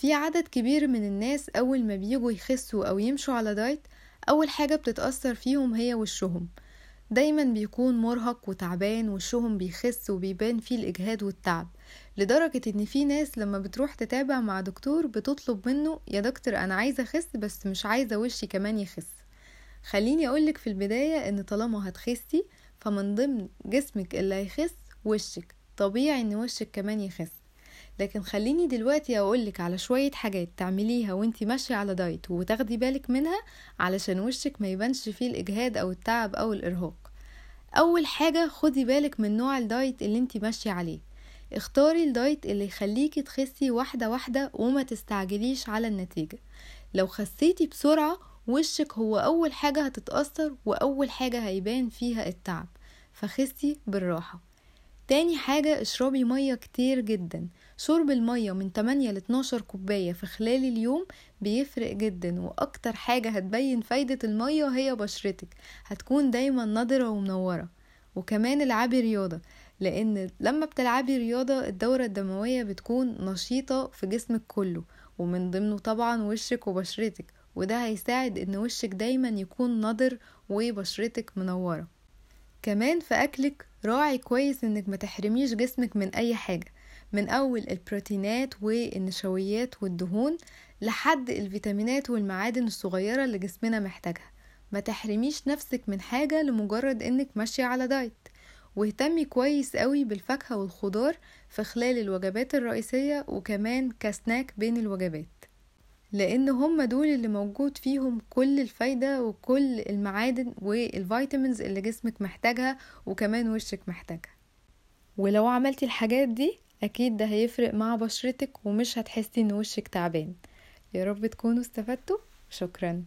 في عدد كبير من الناس أول ما بيجوا يخسوا أو يمشوا على دايت أول حاجة بتتأثر فيهم هي وشهم. دايما بيكون مرهق وتعبان وشهم بيخس وبيبان فيه الإجهاد والتعب لدرجة إن في ناس لما بتروح تتابع مع دكتور بتطلب منه يا دكتور أنا عايزة أخس بس مش عايزة وشي كمان يخس. خليني أقولك في البداية إن طالما هتخسي فمن ضمن جسمك اللي هيخس وشك. طبيعي إن وشك كمان يخس. لكن خليني دلوقتي أقولك على شوية حاجات تعمليها وانتي ماشية على diet وتاخدي بالك منها علشان وشك ما يبانش فيه الإجهاد أو التعب أو الإرهاق. أول حاجة خدي بالك من نوع ال diet اللي انتي ماشية عليه. اختاري ال diet اللي يخليكي تخسي واحدة واحدة وما تستعجليش على النتيجة. لو خسيتي بسرعة وشك هو أول حاجة هتتأثر وأول حاجة هيبان فيها التعب. فخسي بالراحة. تاني حاجة اشربي مية كتير جدا. شرب المية من 8 ل 12 كوباية في خلال اليوم بيفرق جدا وأكتر حاجة هتبين فايدة المية هي بشرتك. هتكون دايما نضرة ومنورة. وكمان العبي رياضة لأن لما بتلعبي رياضة الدورة الدموية بتكون نشيطة في جسمك كله ومن ضمنه طبعا وشك وبشرتك. وده هيساعد إن وشك دايما يكون نضر وبشرتك منورة. كمان في أكلك راعي كويس إنك ما تحرميش جسمك من أي حاجة من أول البروتينات والنشويات والدهون لحد الفيتامينات والمعادن الصغيرة اللي جسمنا محتاجها. ما تحرميش نفسك من حاجة لمجرد إنك ماشية على دايت. واهتمي كويس قوي بالفاكهة والخضار في خلال الوجبات الرئيسية وكمان كسناك بين الوجبات. لأن هم دول اللي موجود فيهم كل الفايدة وكل المعادن والفيتامينز اللي جسمك محتاجها وكمان وشك محتاجها. ولو عملتي الحاجات دي أكيد ده هيفرق مع بشرتك ومش هتحسي إن وشك تعبان. يا رب تكونوا استفدتوا. شكرا.